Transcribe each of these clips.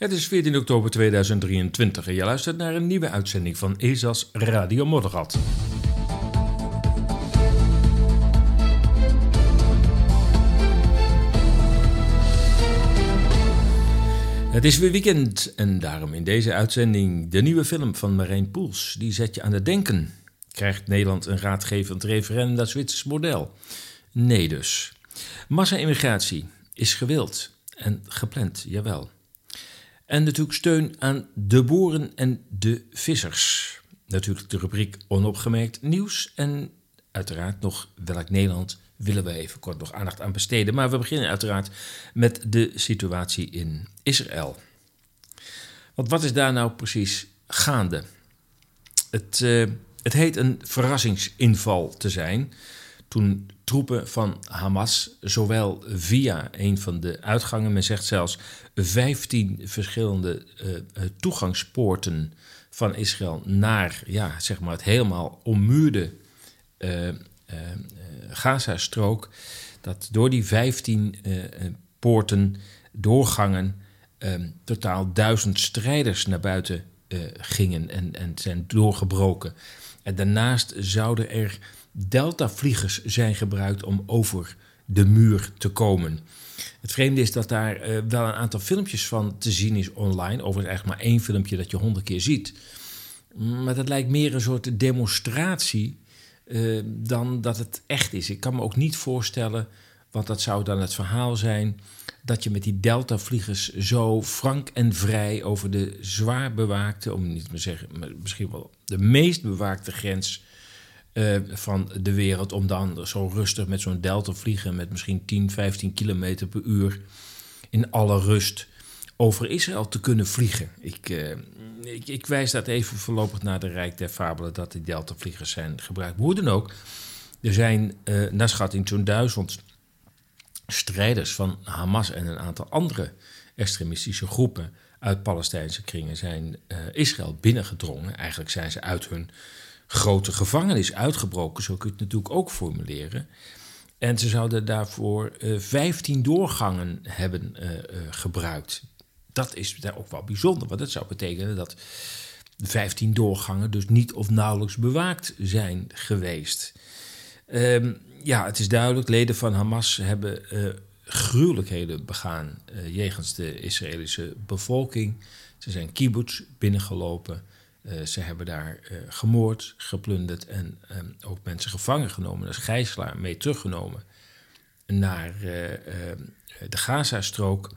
Het is 14 oktober 2023 en je luistert naar een nieuwe uitzending van ESA's Radio Moddergat. Het is weer weekend en daarom in deze uitzending de nieuwe film van Marijn Poels. Die zet je aan het denken. Krijgt Nederland een raadgevend referendum naar Zwitsers model? Nee dus. Massa-immigratie is gewild en gepland, jawel. En natuurlijk steun aan de boeren en de vissers. Natuurlijk de rubriek onopgemerkt nieuws en uiteraard nog welk Nederland willen we even kort nog aandacht aan besteden. Maar we beginnen uiteraard met de situatie in Israël. Want wat is daar nou precies gaande? Het, uh, het heet een verrassingsinval te zijn. Toen troepen van Hamas, zowel via een van de uitgangen, men zegt zelfs 15 verschillende uh, toegangspoorten van Israël naar ja, zeg maar het helemaal ommuurde uh, Gaza-strook, dat door die 15 poorten, doorgangen, um, totaal duizend strijders naar buiten gingen en, en zijn doorgebroken. En daarnaast zouden er Delta-vliegers zijn gebruikt om over de muur te komen. Het vreemde is dat daar uh, wel een aantal filmpjes van te zien is online. Overigens eigenlijk maar één filmpje dat je honderd keer ziet. Maar dat lijkt meer een soort demonstratie uh, dan dat het echt is. Ik kan me ook niet voorstellen, want dat zou dan het verhaal zijn... dat je met die Delta-vliegers zo frank en vrij over de zwaar bewaakte... om niet te zeggen, misschien wel de meest bewaakte grens uh, van de wereld om dan zo rustig met zo'n delta vliegen met misschien 10, 15 kilometer per uur in alle rust over Israël te kunnen vliegen. Ik, uh, ik, ik, wijs dat even voorlopig naar de Rijk der Fabelen dat die deltavliegers zijn gebruikt. Hoe dan ook, er zijn uh, naar schatting zo'n duizend strijders van Hamas en een aantal andere extremistische groepen uit Palestijnse kringen zijn Israël binnengedrongen. Eigenlijk zijn ze uit hun grote gevangenis uitgebroken, zo kun je het natuurlijk ook formuleren. En ze zouden daarvoor uh, eh, 15 doorgangen hebben uh, uh, gebruikt. Dat is daar ook wel bijzonder, want dat zou betekenen dat 15 doorgangen dus niet of nauwelijks bewaakt zijn geweest. Um, ja, het is duidelijk, leden van Hamas hebben gruwelijkheden begaan jegens de Israëlische bevolking. Ze zijn kibbutz binnengelopen. Uh, ze hebben daar uh, gemoord, geplunderd en um, ook mensen gevangen genomen, als gijzelaar mee teruggenomen naar uh, de Gaza-strook.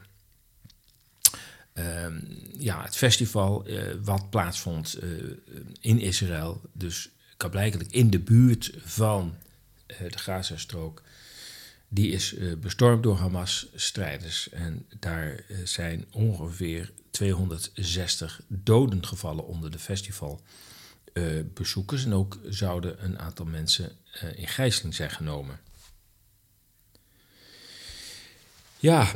Ehm, ja, het festival wat plaatsvond in Israël, dus blijkbaar in de buurt van de Gaza-strook, die is bestormd door Hamas-strijders. En daar zijn ongeveer 260 doden gevallen onder de festivalbezoekers. Uh, en ook zouden een aantal mensen in gijzeling zijn genomen. Ja,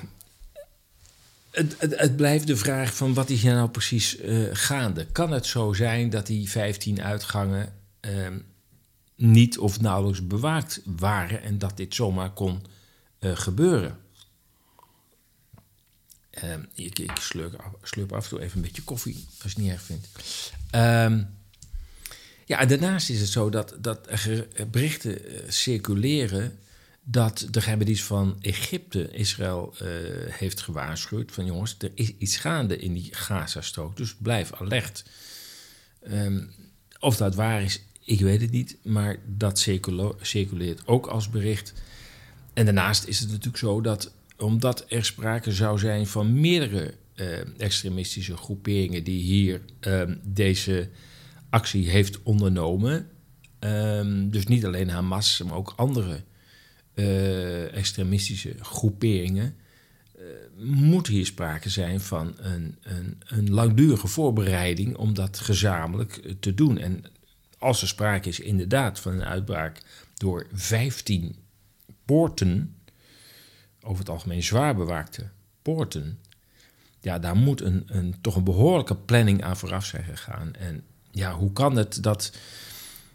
het, het, het, blijft de vraag van wat is hier nou precies gaande? Kan het zo zijn dat die 15 uitgangen ehm, niet of nauwelijks bewaakt waren en dat dit zomaar kon gebeuren? Um, ik, ik slurp, af en toe even een beetje koffie, als je het niet erg vindt. Um, ja, daarnaast is het zo dat, dat er berichten uh, circuleren dat de geheimdienst van Egypte Israël uh, heeft gewaarschuwd van jongens, er is iets gaande in die Gaza-strook, dus blijf alert. Um, of dat waar is, ik weet het niet, maar dat circuleert ook als bericht. En daarnaast is het natuurlijk zo dat omdat er sprake zou zijn van meerdere uh, extremistische groeperingen die hier uh, deze actie heeft ondernomen. Um, dus niet alleen Hamas, maar ook andere uh, extremistische groeperingen. moet hier sprake zijn van een, een, een langdurige voorbereiding om dat gezamenlijk te doen. En als er sprake is inderdaad van een uitbraak door 15 poorten over het algemeen zwaar bewaakte poorten, ja, daar moet een, een, toch een behoorlijke planning aan vooraf zijn gegaan. En ja, hoe kan het dat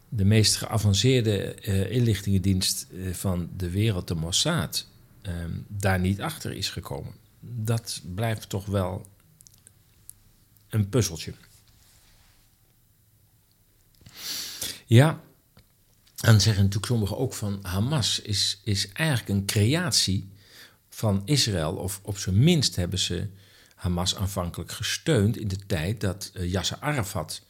de meest geavanceerde uh, inlichtingendienst uh, van de wereld, de Mossad, uh, daar niet achter is gekomen? Dat blijft toch wel een puzzeltje. Ja, dan zeggen natuurlijk sommigen ook van Hamas is, is eigenlijk een creatie van Israël. Of op zijn minst hebben ze Hamas aanvankelijk gesteund in de tijd dat uh, Yasser Arafat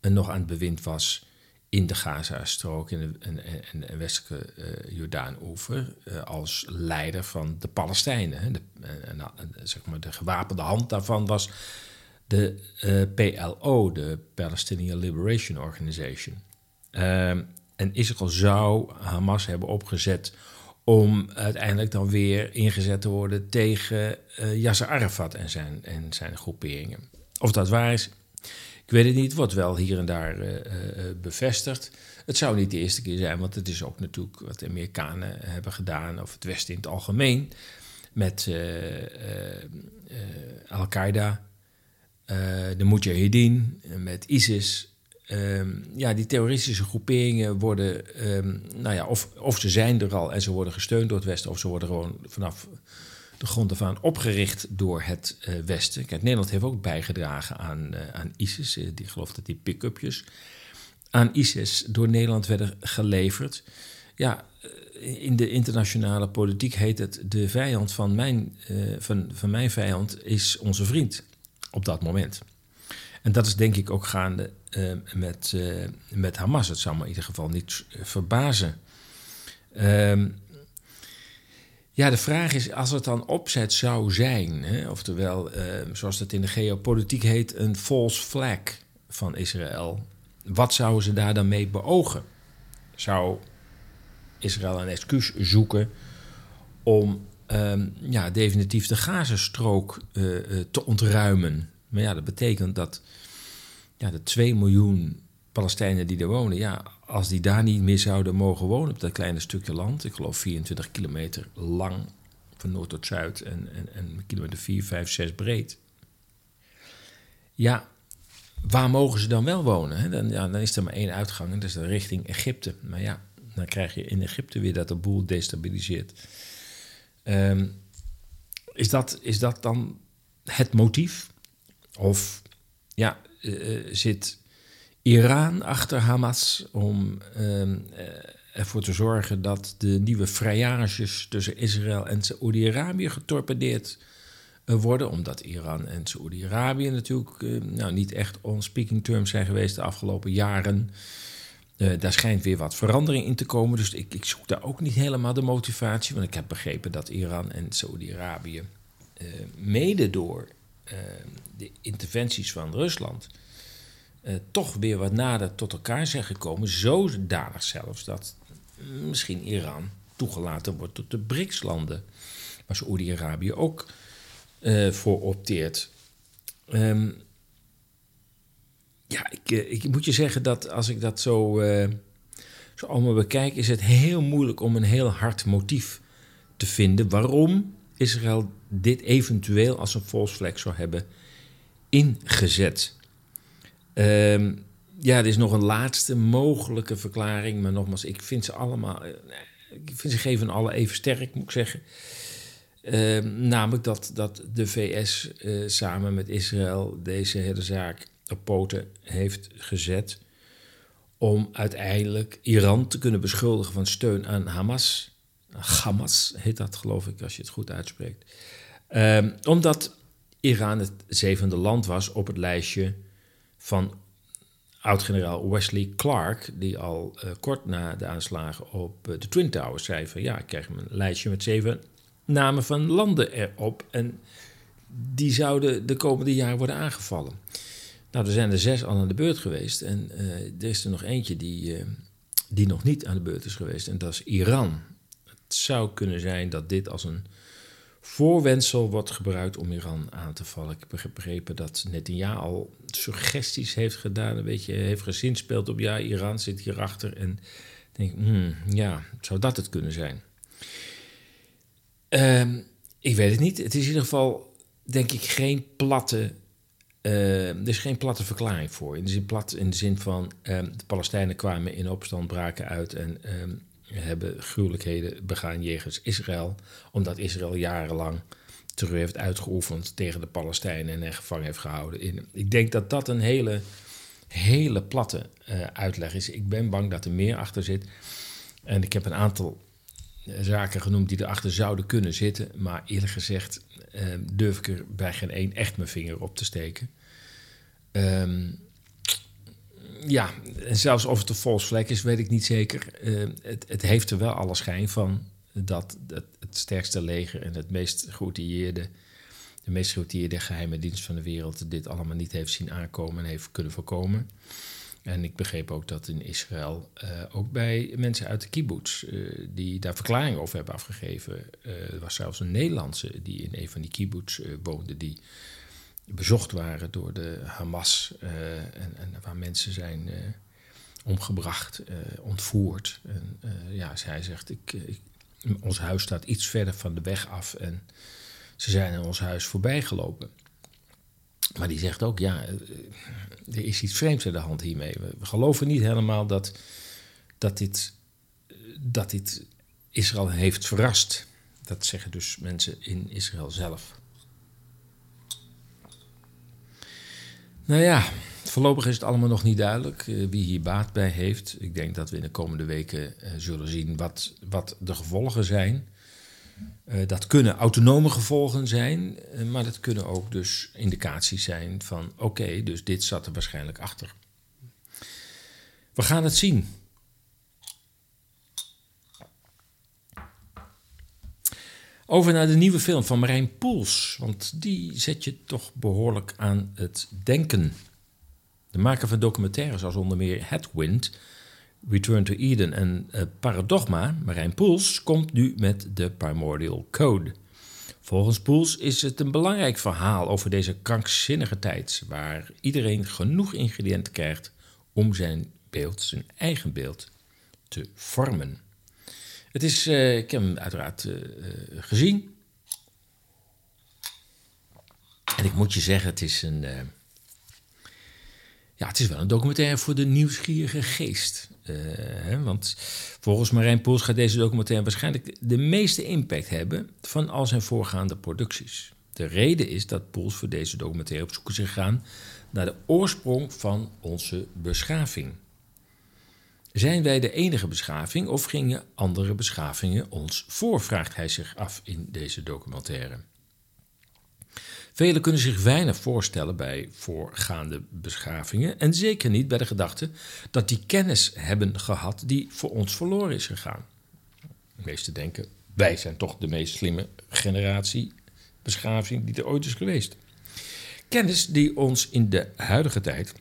uh, nog aan het bewind was in de Gaza-strook de, en, en, westelijke uh, Jordaan-oever als leider van de Palestijnen. De, zeg maar de gewapende hand daarvan was de PLO, de Palestinian Liberation Organization. Ehm, en Israël zou Hamas hebben opgezet om uiteindelijk dan weer ingezet te worden tegen uh, Yasser Arafat en zijn, en zijn groeperingen. Of dat waar is, ik weet het niet, wordt wel hier en daar uh, bevestigd. Het zou niet de eerste keer zijn, want het is ook natuurlijk wat de Amerikanen hebben gedaan, of het Westen in het algemeen, met Al-Qaeda, de Mujahideen, met ISIS. Ehm, ja, die terroristische groeperingen worden, ehm, nou ja, of, of ze zijn er al en ze worden gesteund door het Westen, of ze worden gewoon vanaf de grond af aan opgericht door het uh, Westen. Kijk, Nederland heeft ook bijgedragen aan, uh, aan ISIS. Uh, die geloof dat die pick-upjes aan ISIS door Nederland werden geleverd. Ja, in de internationale politiek heet het de vijand van mijn, van, van mijn vijand is onze vriend op dat moment. En dat is denk ik ook gaande uh, met, uh, met Hamas. Het zou me in ieder geval niet eh, verbazen. Um, ja, de vraag is, als het dan opzet zou zijn, hè, oftewel, uh, zoals dat in de geopolitiek heet, een false flag van Israël, wat zouden ze daar dan mee beogen? Zou Israël een excuus zoeken om um, ja, definitief de Gazastrook te ontruimen? Maar ja, dat betekent dat ja, de 2 miljoen Palestijnen die er wonen, ja, als die daar niet meer zouden mogen wonen op dat kleine stukje land, ik geloof 24 kilometer lang van noord tot zuid en, en, en kilometer 4, 5, 6 breed. Ja, waar mogen ze dan wel wonen? Dan, ja, dan is er maar één uitgang en dat is richting Egypte. Maar ja, dan krijg je in Egypte weer dat de boel destabiliseert. Um, is, dat, is dat dan het motief? Of ja, uh, zit Iran achter Hamas om uh, ervoor te zorgen dat de nieuwe vrijages tussen Israël en Saoedi-Arabië getorpedeerd worden, omdat Iran en Saoedi-Arabië natuurlijk nou, niet echt on speaking terms zijn geweest de afgelopen jaren. Daar schijnt weer wat verandering in te komen. Dus ik, ik, zoek daar ook niet helemaal de motivatie. Want ik heb begrepen dat Iran en Saudi-Arabië, uh, mede door de interventies van Rusland uh, toch weer wat nader tot elkaar zijn gekomen. Zodanig zelfs dat misschien Iran toegelaten wordt tot de BRICS-landen. Waar Saoedi-Arabië ook uh, voor opteert. Um, ja, ik, ik, moet je zeggen dat als ik dat zo, zo allemaal bekijk, is het heel moeilijk om een heel hard motief te vinden waarom Israël dit eventueel als een false flag zou hebben ingezet. Um, ja, er is nog een laatste mogelijke verklaring, maar nogmaals, ik vind ze allemaal, eh, ik vind ze geven alle even sterk, moet ik zeggen. Um, namelijk dat, dat de VS eh, samen met Israël deze hele zaak op poten heeft gezet om uiteindelijk Iran te kunnen beschuldigen van steun aan Hamas. Hamas heet dat, geloof ik, als je het goed uitspreekt. Um, omdat Iran het zevende land was op het lijstje van oud-generaal Wesley Clark, die al uh, kort na de aanslagen op uh, de Twin Towers zei van ja, ik krijg een lijstje met zeven namen van landen erop en die zouden de komende jaren worden aangevallen. Nou, er zijn er zes al aan de beurt geweest en uh, er is er nog eentje die, die nog niet aan de beurt is geweest en dat is Iran. Zou kunnen zijn dat dit als een voorwendsel wordt gebruikt om Iran aan te vallen. Ik heb begrepen dat Netanyahu al suggesties heeft gedaan, een beetje heeft gezinspeeld op ja, Iran zit hierachter. En denk, hmm, ja, zou dat het kunnen zijn? Um, ik weet het niet. Het is in ieder geval, denk ik, geen platte. Uh, er is geen platte verklaring voor. In de zin, plat, in de zin van uh, de Palestijnen kwamen in opstand, braken uit en hebben gruwelijkheden begaan jegens Israël, omdat Israël jarenlang terreur heeft uitgeoefend tegen de Palestijnen en hen gevangen heeft gehouden. Ik denk dat dat een hele, hele platte uh, uitleg is. Ik ben bang dat er meer achter zit. En ik heb een aantal zaken genoemd die erachter zouden kunnen zitten. Maar eerlijk gezegd uh, durf ik er bij geen één echt mijn vinger op te steken. Um, ja, en zelfs of het een false flag is, weet ik niet zeker. Uh, het, het, heeft er wel alle schijn van dat het, sterkste leger en het meest geoutilleerde, de meest geoutilleerde geheime dienst van de wereld dit allemaal niet heeft zien aankomen en heeft kunnen voorkomen. En ik begreep ook dat in Israël uh, ook bij mensen uit de kibbutz uh, die daar verklaringen over hebben afgegeven. Er was zelfs een Nederlandse die in een van die kibbutz woonde, die bezocht waren door de Hamas en, en, waar mensen zijn omgebracht, ontvoerd. En ja, zij zegt, ik, ik, ons huis staat iets verder van de weg af en ze zijn in ons huis voorbij gelopen. Maar die zegt ook, ja, er is iets vreemds aan de hand hiermee. We geloven niet helemaal dat, dat, dit, dat dit Israël heeft verrast. Dat zeggen dus mensen in Israël zelf. Nou ja, voorlopig is het allemaal nog niet duidelijk uh, wie hier baat bij heeft. Ik denk dat we in de komende weken uh, zullen zien wat, wat de gevolgen zijn. Uh, dat kunnen autonome gevolgen zijn, maar dat kunnen ook dus indicaties zijn van oké, dus dit zat er waarschijnlijk achter. We gaan het zien. Over naar de nieuwe film van Marijn Poels, want die zet je toch behoorlijk aan het denken. De maker van documentaires als onder meer Headwind, Return to Eden en uh, Paradogma, Marijn Poels, komt nu met de Primordial Code. Volgens Poels is het een belangrijk verhaal over deze krankzinnige tijd, waar iedereen genoeg ingrediënten krijgt om zijn beeld, zijn eigen beeld, te vormen. Het is, uh, ik heb hem uiteraard uh, gezien. En ik moet je zeggen, het is een ja, het is wel een documentaire voor de nieuwsgierige geest. Hè, want volgens Marijn Poels gaat deze documentaire waarschijnlijk de meeste impact hebben van al zijn voorgaande producties. De reden is dat Poels voor deze documentaire op zoek is gegaan naar de oorsprong van onze beschaving. Zijn wij de enige beschaving of gingen andere beschavingen ons voor, vraagt hij zich af in deze documentaire. Velen kunnen zich weinig voorstellen bij voorgaande beschavingen en zeker niet bij de gedachte dat die kennis hebben gehad die voor ons verloren is gegaan. De meesten denken, wij zijn toch de meest slimme generatie beschaving die er ooit is geweest. Kennis die ons in de huidige tijd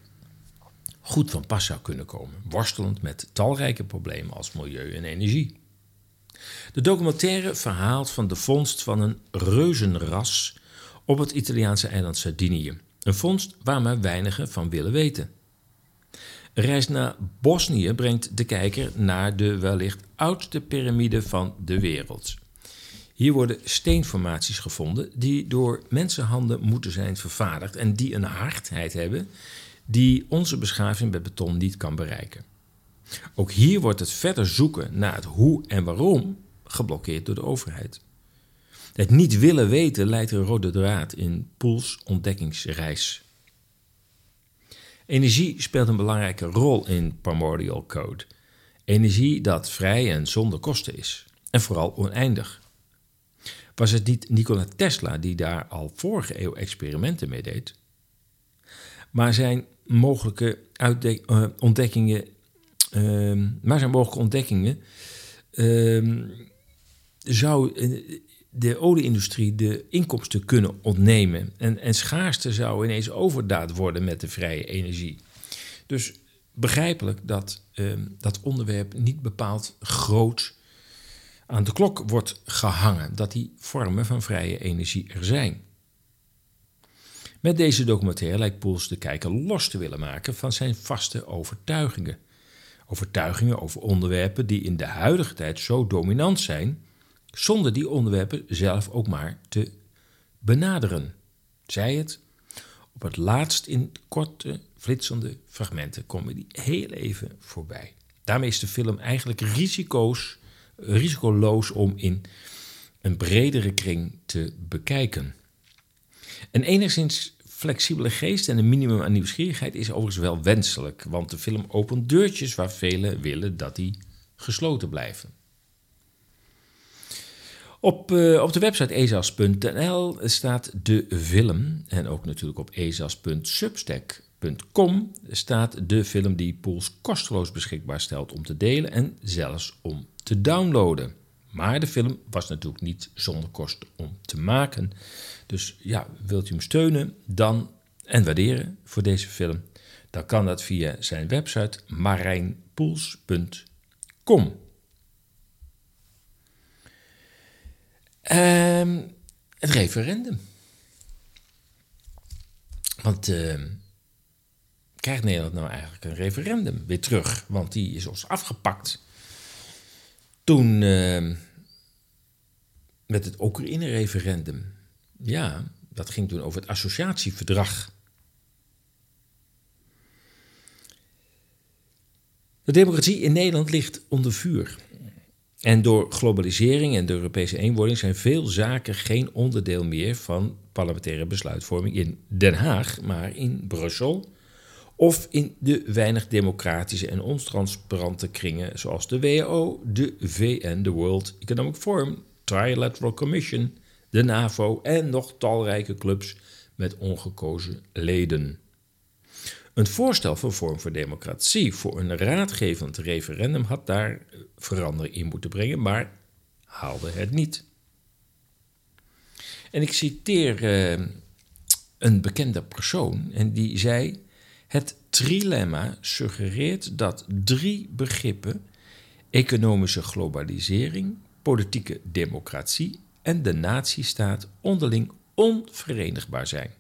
goed van pas zou kunnen komen, worstelend met talrijke problemen als milieu en energie. De documentaire verhaalt van de vondst van een reuzenras op het Italiaanse eiland Sardinië. Een vondst waar maar weinigen van willen weten. Reis naar Bosnië brengt de kijker naar de wellicht oudste piramide van de wereld. Hier worden steenformaties gevonden die door mensenhanden moeten zijn vervaardigd en die een hardheid hebben die onze beschaving met beton niet kan bereiken. Ook hier wordt het verder zoeken naar het hoe en waarom geblokkeerd door de overheid. Het niet willen weten leidt een rode draad in Poels ontdekkingsreis. Energie speelt een belangrijke rol in Primordial Code. Energie dat vrij en zonder kosten is. En vooral oneindig. Was het niet Nikola Tesla die daar al vorige eeuw experimenten mee deed? Maar zijn mogelijke ontdekkingen, uh, maar zijn mogelijke ontdekkingen zou de olieindustrie de inkomsten kunnen ontnemen. En, en schaarste zou ineens overdaad worden met de vrije energie. Dus begrijpelijk dat uh, dat onderwerp niet bepaald groot aan de klok wordt gehangen. Dat die vormen van vrije energie er zijn. Met deze documentaire lijkt Poels de kijker los te willen maken van zijn vaste overtuigingen. Overtuigingen over onderwerpen die in de huidige tijd zo dominant zijn zonder die onderwerpen zelf ook maar te benaderen. Zij het, op het laatst in korte, flitsende fragmenten komen die heel even voorbij. Daarmee is de film eigenlijk risico's, risicoloos om in een bredere kring te bekijken. Een enigszins flexibele geest en een minimum aan nieuwsgierigheid is overigens wel wenselijk, want de film opent deurtjes waar velen willen dat die gesloten blijven. Op, uh, op de website ezas.nl staat de film en ook natuurlijk op ezas.substack.com staat de film die Pools kosteloos beschikbaar stelt om te delen en zelfs om te downloaden. Maar de film was natuurlijk niet zonder kosten om te maken. Dus ja, wilt u hem steunen dan, en waarderen voor deze film, dan kan dat via zijn website marijnpoels.com. Uh, het referendum. Want uh, krijgt Nederland nou eigenlijk een referendum weer terug? Want die is ons afgepakt. Toen uh, met het Oekraïne-referendum. Ja, dat ging toen over het associatieverdrag. De democratie in Nederland ligt onder vuur. En door globalisering en de Europese eenwording zijn veel zaken geen onderdeel meer van parlementaire besluitvorming in Den Haag, maar in Brussel of in de weinig democratische en ontransparante kringen zoals de WHO, de VN, de World Economic Forum, Trilateral Commission, de NAVO en nog talrijke clubs met ongekozen leden. Een voorstel voor vorm voor democratie voor een raadgevend referendum had daar verandering in moeten brengen, maar haalde het niet. En ik citeer uh, een bekende persoon en die zei: Het trilemma suggereert dat drie begrippen, economische globalisering, politieke democratie en de natiestaat onderling onverenigbaar zijn.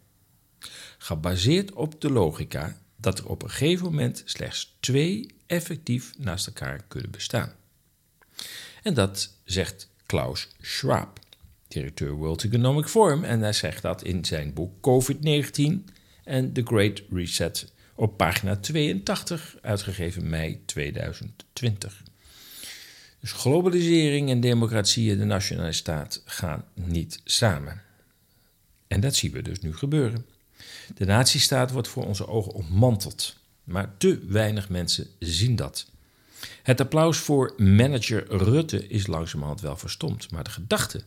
Gebaseerd op de logica dat er op een gegeven moment slechts twee effectief naast elkaar kunnen bestaan. En dat zegt Klaus Schwab, directeur World Economic Forum, en hij zegt dat in zijn boek COVID-19 en The Great Reset op pagina 82, uitgegeven mei 2020. Dus globalisering en democratie en de nationale staat gaan niet samen. En dat zien we dus nu gebeuren. De natiestaat wordt voor onze ogen ontmanteld, maar te weinig mensen zien dat. Het applaus voor manager Rutte is langzamerhand wel verstomd, maar de gedachte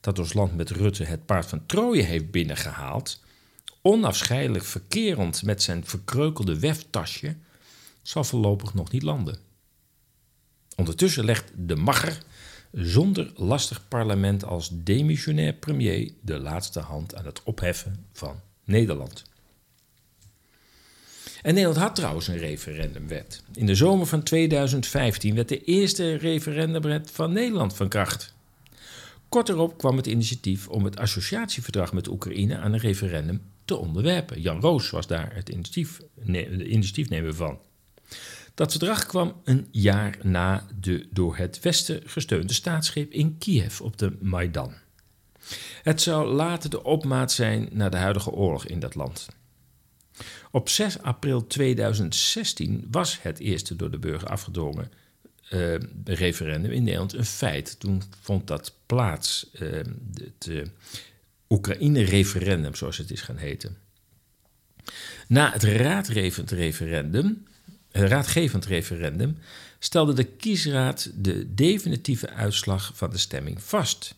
dat ons land met Rutte het paard van Troje heeft binnengehaald, onafscheidelijk verkerend met zijn verkreukelde weftasje, zal voorlopig nog niet landen. Ondertussen legt de macher zonder lastig parlement als demissionair premier de laatste hand aan het opheffen van Nederland. En Nederland had trouwens een referendumwet. In de zomer van 2015 werd de eerste referendumwet van Nederland van kracht. Kort erop kwam het initiatief om het associatieverdrag met Oekraïne aan een referendum te onderwerpen. Jan Roos was daar het initiatiefnemer van. Dat verdrag kwam een jaar na de door het Westen gesteunde staatsgreep in Kiev op de Maidan. Het zou later de opmaat zijn naar de huidige oorlog in dat land. Op 6 april 2016 was het eerste door de burger afgedwongen uh, referendum in Nederland een feit. Toen vond dat plaats, uh, het uh, Oekraïne-referendum, zoals het is gaan heten. Na het raadgevend referendum, raadgevend referendum stelde de kiesraad de definitieve uitslag van de stemming vast.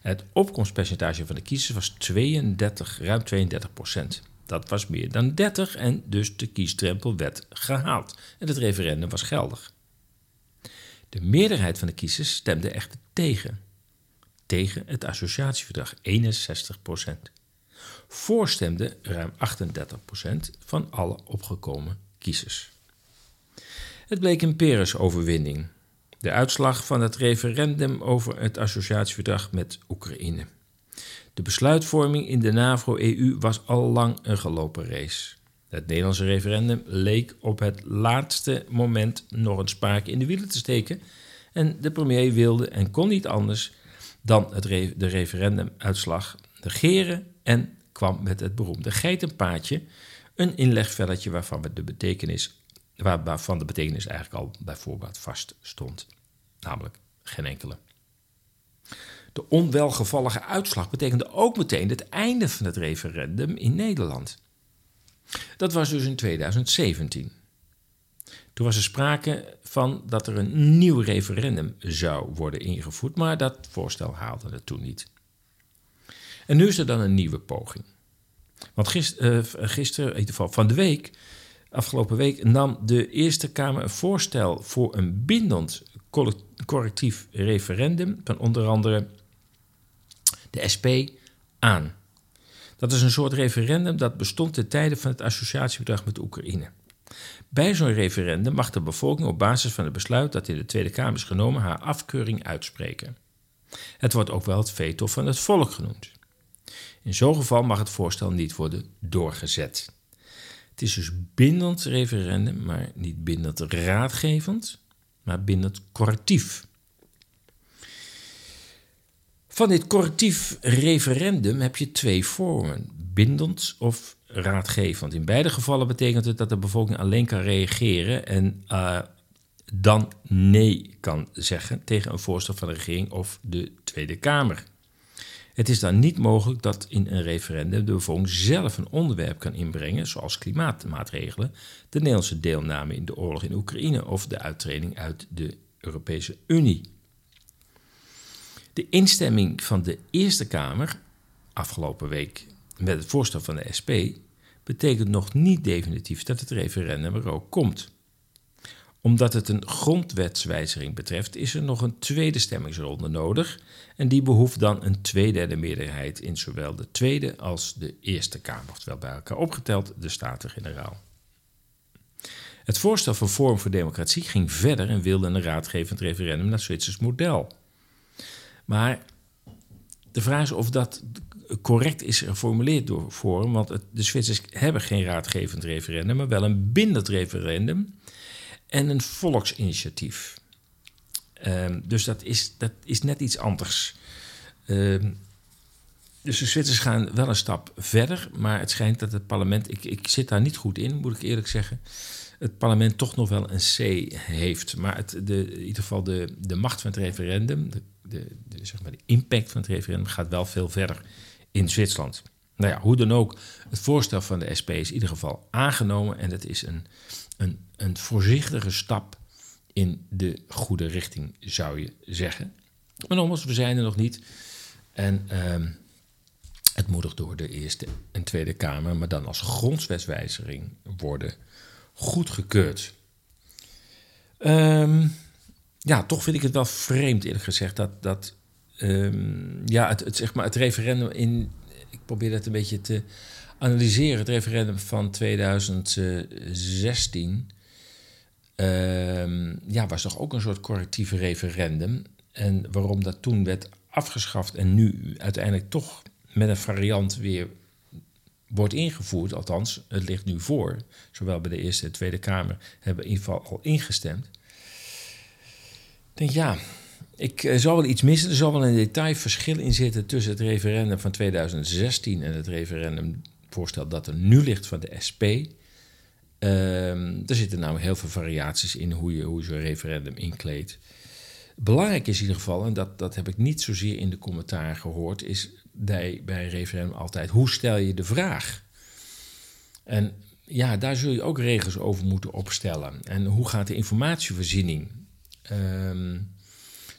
Het opkomstpercentage van de kiezers was 32, ruim 32 procent. Dat was meer dan 30 en dus de kiesdrempel werd gehaald en het referendum was geldig. De meerderheid van de kiezers stemde echter tegen. Tegen het associatieverdrag 61 procent. Voorstemde ruim 38 procent van alle opgekomen Het bleek een Peres-overwinning. De uitslag van het referendum over het associatieverdrag met Oekraïne. De besluitvorming in de NAVO-EU was al lang een gelopen race. Het Nederlandse referendum leek op het laatste moment nog een spaak in de wielen te steken. En de premier wilde en kon niet anders dan het de referendumuitslag negeren en kwam met het beroemde geitenpaadje, een inlegvelletje waarvan de betekenis, waarvan de betekenis eigenlijk al bij voorbaat vast stond. Namelijk geen enkele. De onwelgevallige uitslag betekende ook meteen het einde van het referendum in Nederland. Dat was dus in 2017. Toen was er sprake van dat er een nieuw referendum zou worden ingevoerd, maar dat voorstel haalde het toen niet. En nu is er dan een nieuwe poging. Want gisteren, uh, gisteren, in ieder geval van de week, afgelopen week, nam de Eerste Kamer een voorstel voor een bindend correctief referendum van onder andere de SP aan. Dat is een soort referendum dat bestond ten tijde van het associatieverdrag met Oekraïne. Bij zo'n referendum mag de bevolking op basis van het besluit dat in de Tweede Kamer is genomen haar afkeuring uitspreken. Het wordt ook wel het veto van het volk genoemd. In zo'n geval mag het voorstel niet worden doorgezet. Het is dus bindend referendum, maar niet bindend raadgevend, maar bindend correctief. Van dit correctief referendum heb je twee vormen: bindend of raadgevend. In beide gevallen betekent het dat de bevolking alleen kan reageren en uh, dan nee kan zeggen tegen een voorstel van de regering of de Tweede Kamer. Het is dan niet mogelijk dat in een referendum de bevolking zelf een onderwerp kan inbrengen, zoals klimaatmaatregelen, de Nederlandse deelname in de oorlog in Oekraïne of de uittreding uit de Europese Unie. De instemming van de Eerste Kamer afgelopen week met het voorstel van de SP betekent nog niet definitief dat het referendum er ook komt. Omdat het een grondwetswijziging betreft, is er nog een tweede stemmingsronde nodig. En die behoeft dan een tweederde meerderheid in zowel de Tweede als de Eerste Kamer, oftewel bij elkaar opgeteld de Staten-Generaal. Het voorstel van Forum voor Democratie ging verder en wilde een raadgevend referendum naar Zwitsers model. Maar de vraag is of dat correct is geformuleerd door Forum, want de Zwitsers hebben geen raadgevend referendum, maar wel een bindend referendum en een volksinitiatief. Um, dus dat is, dat is net iets anders. Um, dus de Zwitsers gaan wel een stap verder, maar het schijnt dat het parlement, ik, ik zit daar niet goed in, moet ik eerlijk zeggen, het parlement toch nog wel een C heeft. Maar het, de, in ieder geval de, de macht van het referendum, de, de, zeg maar de impact van het referendum gaat wel veel verder in Zwitserland. Nou ja, hoe dan ook, het voorstel van de SP is in ieder geval aangenomen en het is een, een, een voorzichtige stap in de goede richting, zou je zeggen. Maar nogmaals, we zijn er nog niet. En uh, het moet nog door de Eerste en Tweede Kamer, maar dan als grondwetswijziging worden goedgekeurd. Um, ja, toch vind ik het wel vreemd, eerlijk gezegd, dat, dat um, ja, het, het, zeg maar, het referendum in. Ik probeer dat een beetje te analyseren. Het referendum van 2016. Um, ja, was toch ook een soort correctief referendum. En waarom dat toen werd afgeschaft en nu uiteindelijk toch met een variant weer wordt ingevoerd, althans, het ligt nu voor, zowel bij de Eerste en Tweede Kamer, hebben in ieder geval al ingestemd. Ik denk ja, ik uh, zal wel iets missen. Er zal wel een detailverschil in zitten tussen het referendum van 2016 en het referendumvoorstel dat er nu ligt van de SP. Uh, er zitten namelijk heel veel variaties in hoe je, hoe zo'n referendum inkleedt. Belangrijk is in ieder geval, en dat, dat heb ik niet zozeer in de commentaar gehoord, is bij, bij referendum altijd hoe stel je de vraag? En ja, daar zul je ook regels over moeten opstellen. En hoe gaat de informatievoorziening? Um,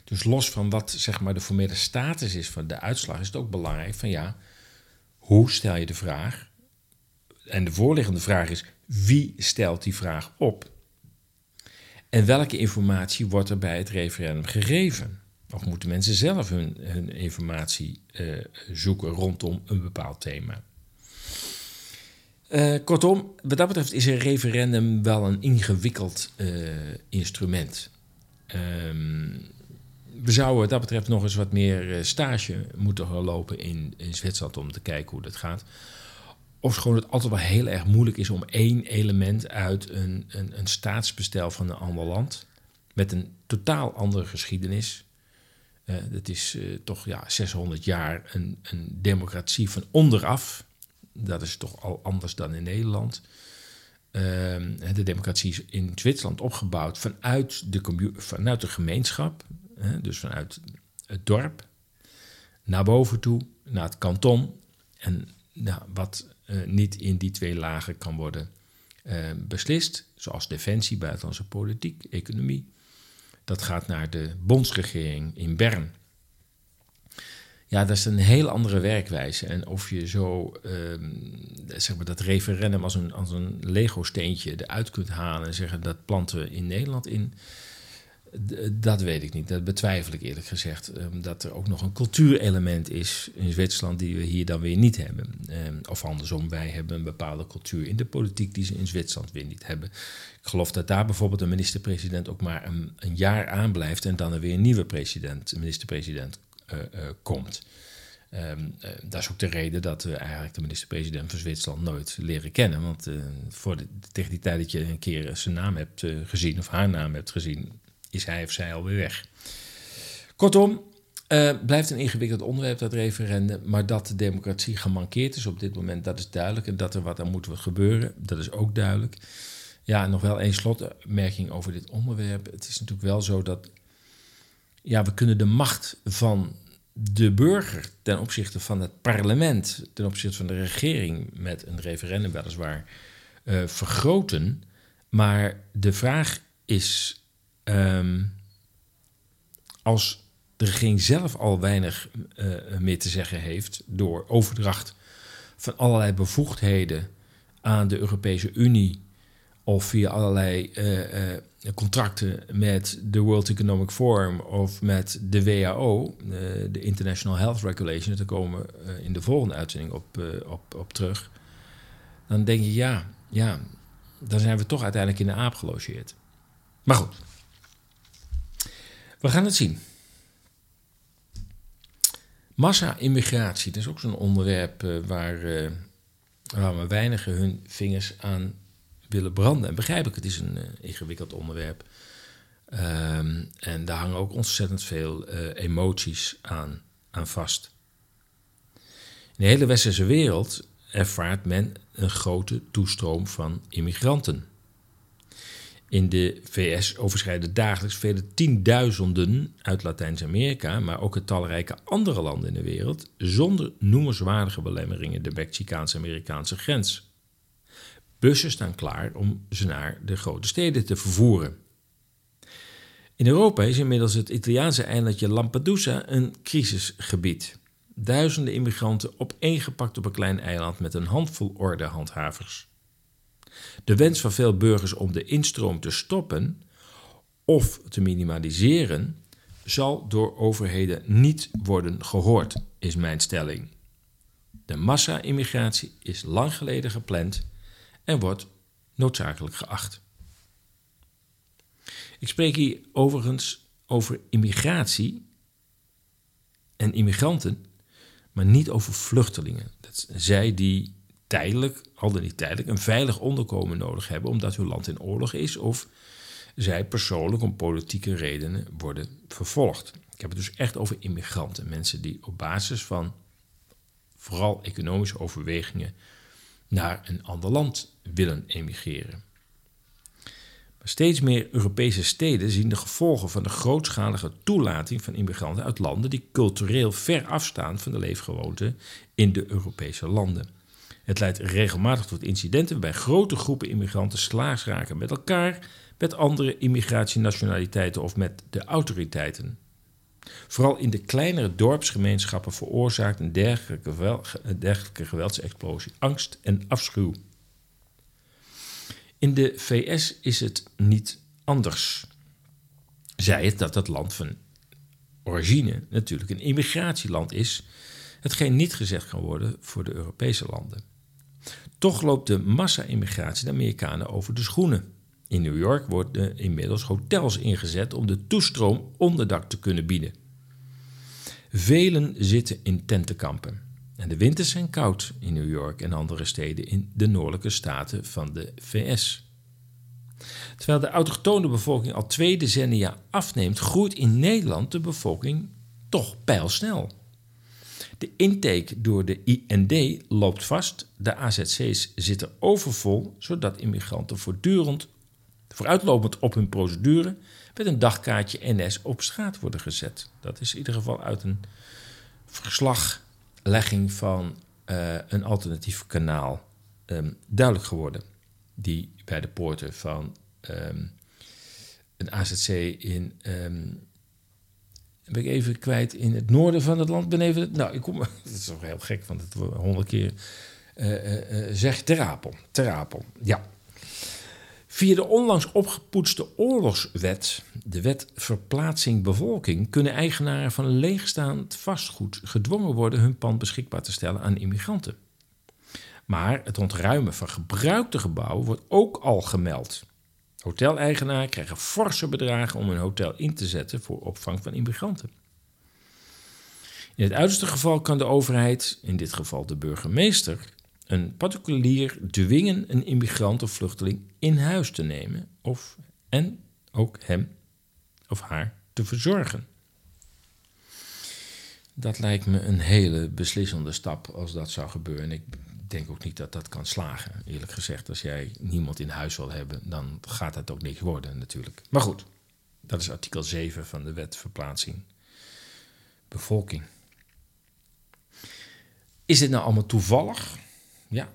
dus los van wat zeg maar, de formele status is van de uitslag, is het ook belangrijk van ja, hoe stel je de vraag? En de voorliggende vraag is, wie stelt die vraag op? En welke informatie wordt er bij het referendum gegeven? Of moeten mensen zelf hun, hun informatie uh, zoeken rondom een bepaald thema? Uh, kortom, wat dat betreft is een referendum wel een ingewikkeld uh, instrument. Um, we zouden wat dat betreft nog eens wat meer eh, stage moeten lopen in, in Zwitserland om te kijken hoe dat gaat. Of het altijd wel heel erg moeilijk is om één element uit een, een, een staatsbestel van een ander land, met een totaal andere geschiedenis. Uh, dat is uh, toch ja, 600 jaar een, een democratie van onderaf. Dat is toch al anders dan in Nederland. Uh, de democratie is in Zwitserland opgebouwd vanuit de, vanuit de gemeenschap dus vanuit het dorp. naar boven toe, naar het kanton. En nou, wat niet in die twee lagen kan worden beslist, zoals defensie, buitenlandse politiek, economie, dat gaat naar de bondsregering in Bern. Ja, dat is een heel andere werkwijze. En of je zo ehm, zeg maar dat referendum als een, als een Lego-steentje eruit kunt halen en zeggen dat planten we in Nederland in, dat weet ik niet. Dat betwijfel ik eerlijk gezegd. Ehm, dat er ook nog een cultuurelement is in Zwitserland die we hier dan weer niet hebben. Ehm, of andersom, wij hebben een bepaalde cultuur in de politiek die ze in Zwitserland weer niet hebben. Ik geloof dat daar bijvoorbeeld een minister-president ook maar een, een jaar aanblijft en dan er weer een nieuwe president, minister-president uh, uh, komt. Um, dat is ook de reden dat we eigenlijk de minister-president van Zwitserland nooit leren kennen. Want voor de, tegen die tijd dat je een keer zijn naam hebt gezien of haar naam hebt gezien, is hij of zij alweer weg. Kortom, blijft een ingewikkeld onderwerp dat referendum. Maar dat de democratie gemankeerd is op dit moment, dat is duidelijk. En dat er wat aan moet gebeuren, dat is ook duidelijk. Ja, nog wel één slotmerking over dit onderwerp. Het is natuurlijk wel zo dat ja, we kunnen de macht van de burger ten opzichte van het parlement, ten opzichte van de regering met een referendum weliswaar uh, vergroten. Maar de vraag is, um, als de regering zelf al weinig uh, meer te zeggen heeft door overdracht van allerlei bevoegdheden aan de Europese Unie of via allerlei uh, uh, contracten met de World Economic Forum of met de WHO, de International Health Regulation, daar komen we in de volgende uitzending op, op, op terug. Dan denk je, ja, ja, dan zijn we toch uiteindelijk in de aap gelogeerd. Maar goed, we gaan het zien. Massa-immigratie, dat is ook zo'n onderwerp waar, waar we weinigen hun vingers aan willen branden. En begrijp ik, het is een uh, ingewikkeld onderwerp. Um, en daar hangen ook ontzettend veel emoties aan, aan vast. In de hele westerse wereld ervaart men een grote toestroom van immigranten. In de VS overschrijden dagelijks vele tienduizenden uit Latijns-Amerika, maar ook uit talrijke andere landen in de wereld, zonder noemenswaardige belemmeringen de Mexicaans-Amerikaanse grens. Bussen staan klaar om ze naar de grote steden te vervoeren. In Europa is inmiddels het Italiaanse eilandje Lampedusa een crisisgebied. Duizenden immigranten opeengepakt op een klein eiland met een handvol ordehandhavers. De wens van veel burgers om de instroom te stoppen of te minimaliseren zal door overheden niet worden gehoord, is mijn stelling. De massa-immigratie is lang geleden gepland en wordt noodzakelijk geacht. Ik spreek hier overigens over immigratie en immigranten, maar niet over vluchtelingen. Dat zij die tijdelijk, al dan niet tijdelijk, een veilig onderkomen nodig hebben omdat hun land in oorlog is of zij persoonlijk om politieke redenen worden vervolgd. Ik heb het dus echt over immigranten, mensen die op basis van vooral economische overwegingen naar een ander land willen emigreren. Maar steeds meer Europese steden zien de gevolgen van de grootschalige toelating van immigranten uit landen die cultureel ver afstaan van de leefgewoonten in de Europese landen. Het leidt regelmatig tot incidenten waarbij grote groepen immigranten slaags raken met elkaar, met andere immigratienationaliteiten of met de autoriteiten. Vooral in de kleinere dorpsgemeenschappen veroorzaakt een dergelijke, dergelijke geweldsexplosie angst en afschuw. In de VS is het niet anders. Zij het dat het land van origine natuurlijk een immigratieland is, hetgeen niet gezegd kan worden voor de Europese landen. Toch loopt de massa-immigratie de Amerikanen over de schoenen. In New York worden inmiddels hotels ingezet om de toestroom onderdak te kunnen bieden. Velen zitten in tentenkampen. En de winters zijn koud in New York en andere steden in de noordelijke staten van de VS. Terwijl de autochtone bevolking al twee decennia afneemt, groeit in Nederland de bevolking toch pijlsnel. De intake door de IND loopt vast, de AZC's zitten overvol, zodat immigranten voortdurend vooruitlopend op hun procedure met een dagkaartje NS op straat worden gezet. Dat is in ieder geval uit een verslaglegging van uh, een alternatief kanaal um, duidelijk geworden. Die bij de poorten van um, een AZC in. Um, ben ik even kwijt in het noorden van het land. Ben even, nou, ik kom. Het is toch heel gek, want het honderd keer uh, uh, uh, zeg Terapel. Terapel, ja. Via de onlangs opgepoetste oorlogswet, de wet verplaatsing bevolking, kunnen eigenaren van leegstaand vastgoed gedwongen worden hun pand beschikbaar te stellen aan immigranten. Maar het ontruimen van gebruikte gebouwen wordt ook al gemeld. Hoteleigenaren krijgen forse bedragen om hun hotel in te zetten voor opvang van immigranten. In het uiterste geval kan de overheid, in dit geval de burgemeester, een particulier dwingen een immigrant of vluchteling in huis te nemen of en ook hem of haar te verzorgen. Dat lijkt me een hele beslissende stap als dat zou gebeuren. Ik denk ook niet dat dat kan slagen, eerlijk gezegd. Als jij niemand in huis wil hebben, dan gaat dat ook niks worden natuurlijk. Maar goed, dat is artikel 7 van de wet verplaatsing bevolking. Is dit nou allemaal toevallig? Ja.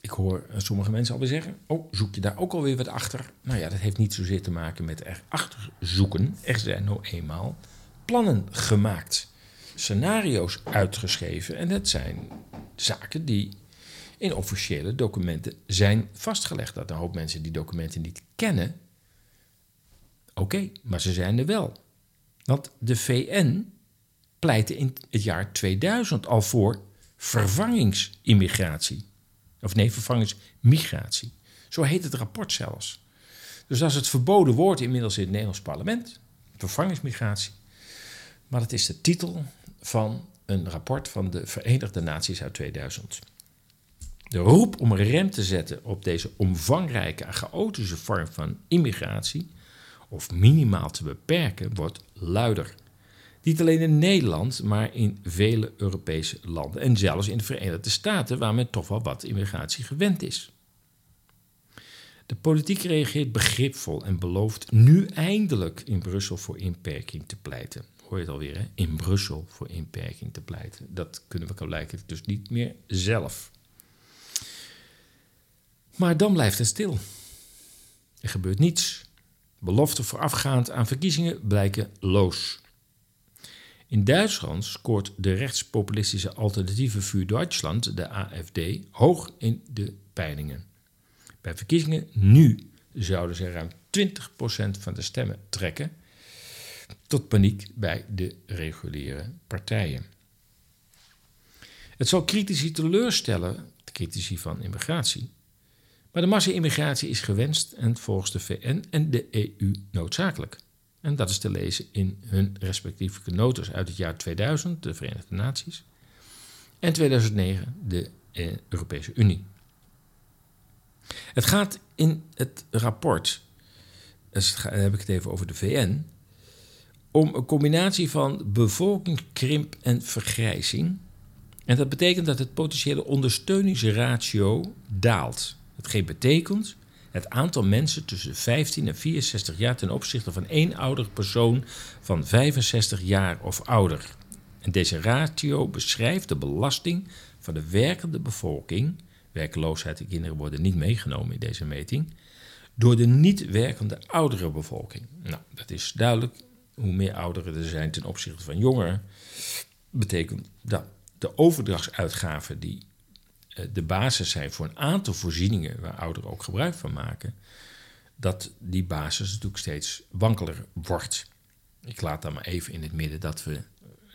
Ik hoor sommige mensen alweer zeggen: Oh, zoek je daar ook alweer wat achter? Nou ja, dat heeft niet zozeer te maken met erachter zoeken. Er zijn nou eenmaal plannen gemaakt, scenario's uitgeschreven. En dat zijn zaken die in officiële documenten zijn vastgelegd. Dat een hoop mensen die documenten niet kennen. Oké, maar ze zijn er wel. Want de VN pleitte in het jaar 2000 al voor vervangingsimmigratie. Of nee, vervangingsmigratie. Zo heet het rapport zelfs. Dus dat is het verboden woord inmiddels in het Nederlands parlement. Vervangingsmigratie. Maar het is de titel van een rapport van de Verenigde Naties uit 2000. De roep om een rem te zetten op deze omvangrijke en chaotische vorm van immigratie, of minimaal te beperken, wordt luider. Niet alleen in Nederland, maar in vele Europese landen en zelfs in de Verenigde Staten, waar men toch wel wat immigratie gewend is. De politiek reageert begripvol en belooft nu eindelijk in Brussel voor inperking te pleiten. Hoor je het alweer? In Brussel voor inperking te pleiten. Dat kunnen we lijken dus niet meer zelf. Maar dan blijft het stil. Er gebeurt niets. Beloften voorafgaand aan verkiezingen blijken loos. In Duitsland scoort de rechtspopulistische alternatieve Vuur Duitsland, de AFD, hoog in de peilingen. Bij verkiezingen nu zouden ze ruim 20% van de stemmen trekken, tot paniek bij de reguliere partijen. Het zal critici teleurstellen, de critici van immigratie, maar de massa-immigratie is gewenst en volgens de VN en de EU noodzakelijk. En dat is te lezen in hun respectieve notas uit het jaar 2000, de Verenigde Naties, en 2009, de Europese Unie. Het gaat in het rapport, dus heb ik het even over de VN, om een combinatie van bevolkingskrimp en vergrijzing. En dat betekent dat het potentiële ondersteuningsratio daalt. Hetgeen betekent het aantal mensen tussen 15 en 64 jaar ten opzichte van één oudere persoon van 65 jaar of ouder. En deze ratio beschrijft de belasting van de werkende bevolking, werkloosheid en kinderen worden niet meegenomen in deze meting, door de niet werkende oudere bevolking. Nou, dat is duidelijk. Hoe meer ouderen er zijn ten opzichte van jongeren, betekent dat de overdrachtsuitgaven die eh, de basis zijn voor een aantal voorzieningen waar ouderen ook gebruik van maken, dat die basis natuurlijk steeds wankeler wordt. Ik laat dan maar even in het midden dat we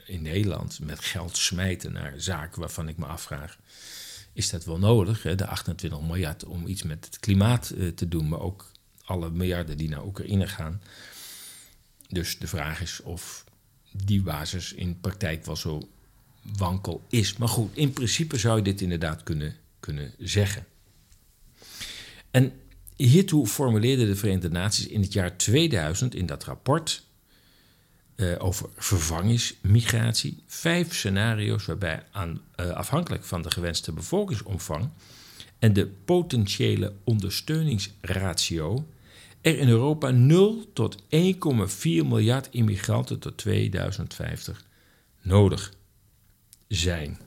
in Nederland met geld smijten naar zaken waarvan ik me afvraag: is dat wel nodig? De 28 miljard om iets met het klimaat eh, te doen, maar ook alle miljarden die naar Oekraïne gaan. Dus de vraag is of die basis in praktijk wel zo wankel is. Maar goed, in principe zou je dit inderdaad kunnen, kunnen zeggen. En hiertoe formuleerde de Verenigde Naties in het jaar 2000 in dat rapport uh, over vervangingsmigratie vijf scenario's waarbij aan, uh, afhankelijk van de gewenste bevolkingsomvang en de potentiële ondersteuningsratio er in Europa 0 tot 1,4 miljard immigranten tot 2050 nodig zijn.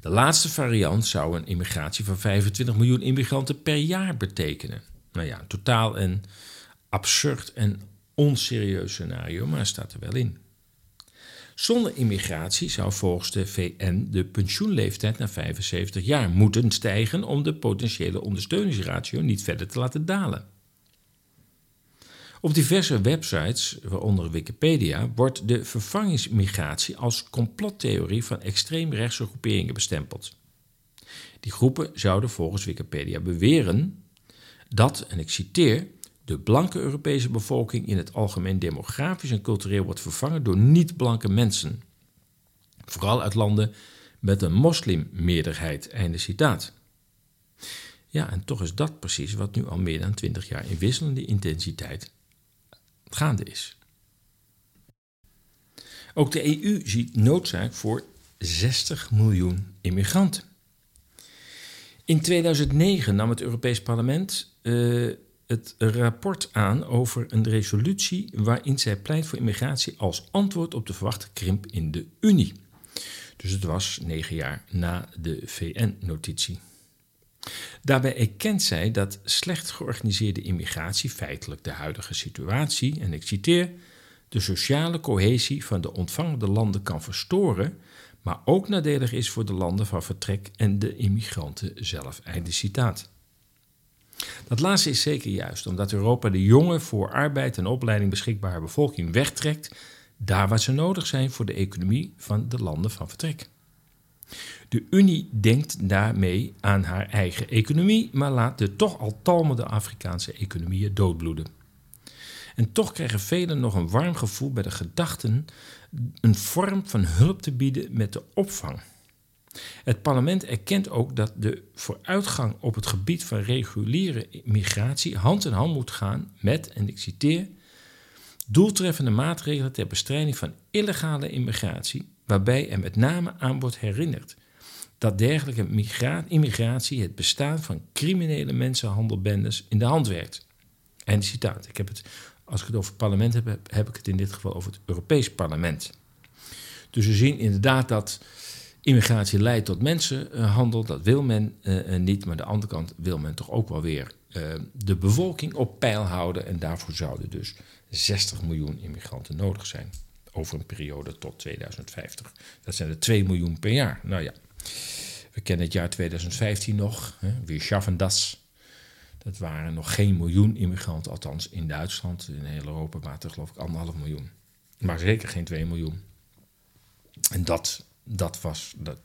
De laatste variant zou een immigratie van 25 miljoen immigranten per jaar betekenen. Nou ja, een totaal en absurd en onserieus scenario, maar staat er wel in. Zonder immigratie zou volgens de VN de pensioenleeftijd naar 75 jaar moeten stijgen om de potentiële ondersteuningsratio niet verder te laten dalen. Op diverse websites, waaronder Wikipedia, wordt de vervangingsmigratie als complottheorie van extreemrechtse groeperingen bestempeld. Die groepen zouden volgens Wikipedia beweren dat, en ik citeer, de blanke Europese bevolking in het algemeen demografisch en cultureel wordt vervangen door niet-blanke mensen. Vooral uit landen met een moslimmeerderheid. Einde citaat. Ja, en toch is dat precies wat nu al meer dan twintig jaar in wisselende intensiteit gaande is. Ook de EU ziet noodzaak voor 60 miljoen immigranten. In 2009 nam het Europees Parlement uh, het rapport aan over een resolutie waarin zij pleit voor immigratie als antwoord op de verwachte krimp in de Unie. Dus het was negen jaar na de VN-notitie. Daarbij erkent zij dat slecht georganiseerde immigratie feitelijk de huidige situatie, en ik citeer, de sociale cohesie van de ontvangende landen kan verstoren, maar ook nadelig is voor de landen van vertrek en de immigranten zelf. Einde citaat. Dat laatste is zeker juist, omdat Europa de jonge, voor arbeid en opleiding beschikbare bevolking wegtrekt, daar waar ze nodig zijn voor de economie van de landen van vertrek. De Unie denkt daarmee aan haar eigen economie, maar laat de toch al talmende Afrikaanse economieën doodbloeden. En toch krijgen velen nog een warm gevoel bij de gedachten een vorm van hulp te bieden met de opvang. Het parlement erkent ook dat de vooruitgang op het gebied van reguliere migratie hand in hand moet gaan met, en ik citeer, doeltreffende maatregelen ter bestrijding van illegale immigratie, waarbij er met name aan wordt herinnerd dat dergelijke immigratie het bestaan van criminele mensenhandelbendes in de hand werkt. Einde citaat. Ik heb het, als ik het over het parlement heb, heb ik het in dit geval over het Europees Parlement. Dus we zien inderdaad dat immigratie leidt tot mensenhandel. Dat wil men uh, niet. Maar aan de andere kant wil men toch ook wel weer de bevolking op peil houden. En daarvoor zouden dus 60 miljoen immigranten nodig zijn. Over een periode tot 2050. Dat zijn er 2 miljoen per jaar. Nou ja, we kennen het jaar 2015 nog. Hè, we schaffen das. Dat waren nog geen miljoen immigranten, althans in Duitsland. In heel Europa waren er geloof ik anderhalf miljoen. Maar zeker geen 2 miljoen. En dat dat was, dat,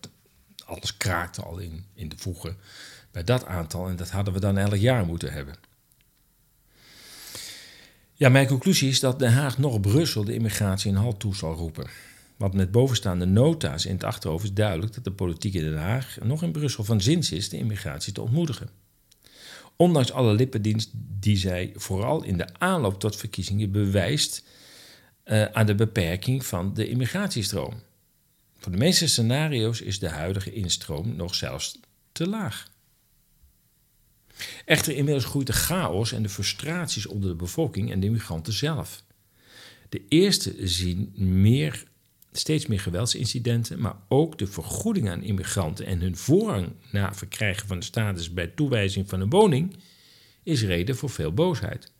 alles kraakte al in, in de voegen bij dat aantal. En dat hadden we dan elk jaar moeten hebben. Ja, mijn conclusie is dat Den Haag nog Brussel de immigratie een halt toe zal roepen. Want met bovenstaande nota's in het achterhoofd is duidelijk dat de politiek in Den Haag nog in Brussel van zins is de immigratie te ontmoedigen. Ondanks alle lippendienst die zij vooral in de aanloop tot verkiezingen bewijst uh, aan de beperking van de immigratiestroom. Voor de meeste scenario's is de huidige instroom nog zelfs te laag. Echter, inmiddels groeit de chaos en de frustraties onder de bevolking en de immigranten zelf. De eerste zien meer, steeds meer geweldsincidenten, maar ook de vergoeding aan immigranten en hun voorrang na verkrijgen van de status bij toewijzing van een woning is reden voor veel boosheid.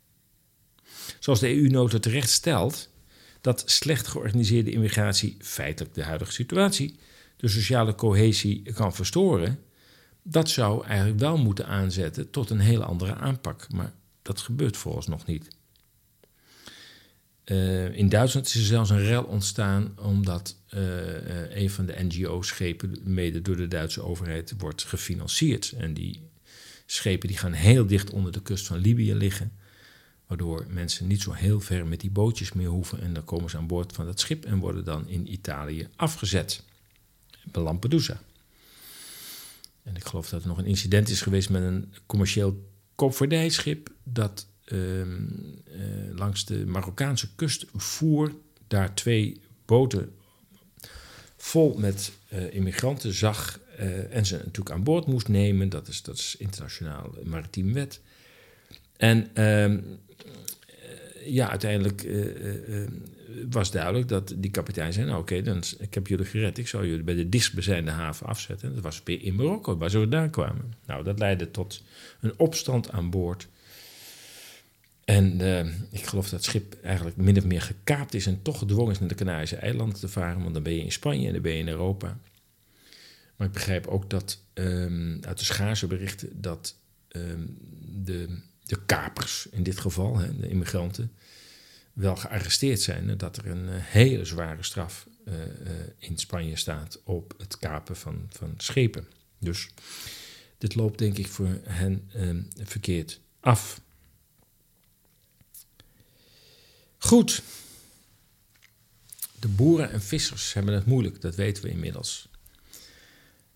Zoals de EU-nota terecht stelt, dat slecht georganiseerde immigratie feitelijk de huidige situatie, de sociale cohesie kan verstoren, dat zou eigenlijk wel moeten aanzetten tot een heel andere aanpak. Maar dat gebeurt volgens nog niet. Uh, in Duitsland is er zelfs een rel ontstaan omdat uh, een van de NGO-schepen, mede door de Duitse overheid, wordt gefinancierd. En die schepen die gaan heel dicht onder de kust van Libië liggen. Waardoor mensen niet zo heel ver met die bootjes meer hoeven. En dan komen ze aan boord van dat schip en worden dan in Italië afgezet. Bij Lampedusa. En ik geloof dat er nog een incident is geweest met een commercieel koopvaardijschip. Dat uh, uh, langs de Marokkaanse kust voer. Daar twee boten vol met uh, immigranten zag. Uh, en ze natuurlijk aan boord moest nemen. Dat is, dat is internationaal maritiem wet. En ehm, ja, uiteindelijk uh, uh, was duidelijk dat die kapitein zei: Nou, oké, dan ik heb jullie gered. Ik zal jullie bij de dichtstbijzijnde haven afzetten. Dat was weer in Marokko, waar ze vandaan kwamen. Nou, dat leidde tot een opstand aan boord. En ik geloof dat het schip eigenlijk min of meer gekaapt is en toch gedwongen is naar de Canarische eilanden te varen, want dan ben je in Spanje en dan ben je in Europa. Maar ik begrijp ook dat um, uit de schaarse berichten dat um, de, de kapers, in dit geval, hè, de immigranten, wel gearresteerd zijn. En dat er een uh, hele zware straf uh, in Spanje staat op het kapen van, van schepen. Dus dit loopt denk ik voor hen um, verkeerd af. Goed. De boeren en vissers hebben het moeilijk, dat weten we inmiddels.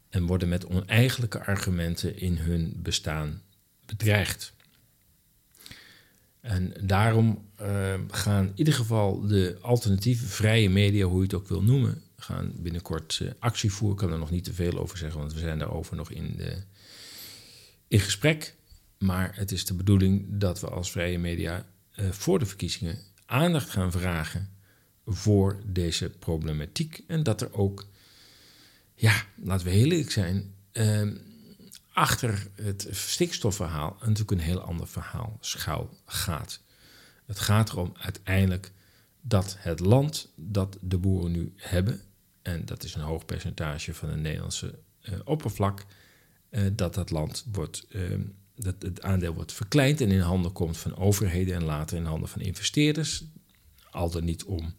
En worden met oneigenlijke argumenten in hun bestaan bedreigd. En daarom uh, gaan in ieder geval de alternatieve vrije media, hoe je het ook wil noemen, gaan binnenkort uh, actie voeren. Ik kan er nog niet te veel over zeggen, want we zijn daarover nog in, de, in gesprek. Maar het is de bedoeling dat we als vrije media uh, voor de verkiezingen aandacht gaan vragen voor deze problematiek. En dat er ook, ja, laten we heel eerlijk zijn, uh, achter het stikstofverhaal natuurlijk een heel ander verhaal schuil gaat. Het gaat erom uiteindelijk dat het land dat de boeren nu hebben, en dat is een hoog percentage van het Nederlandse uh, oppervlak, uh, dat dat land wordt uh, dat het aandeel wordt verkleind en in handen komt van overheden en later in handen van investeerders. Al dan niet om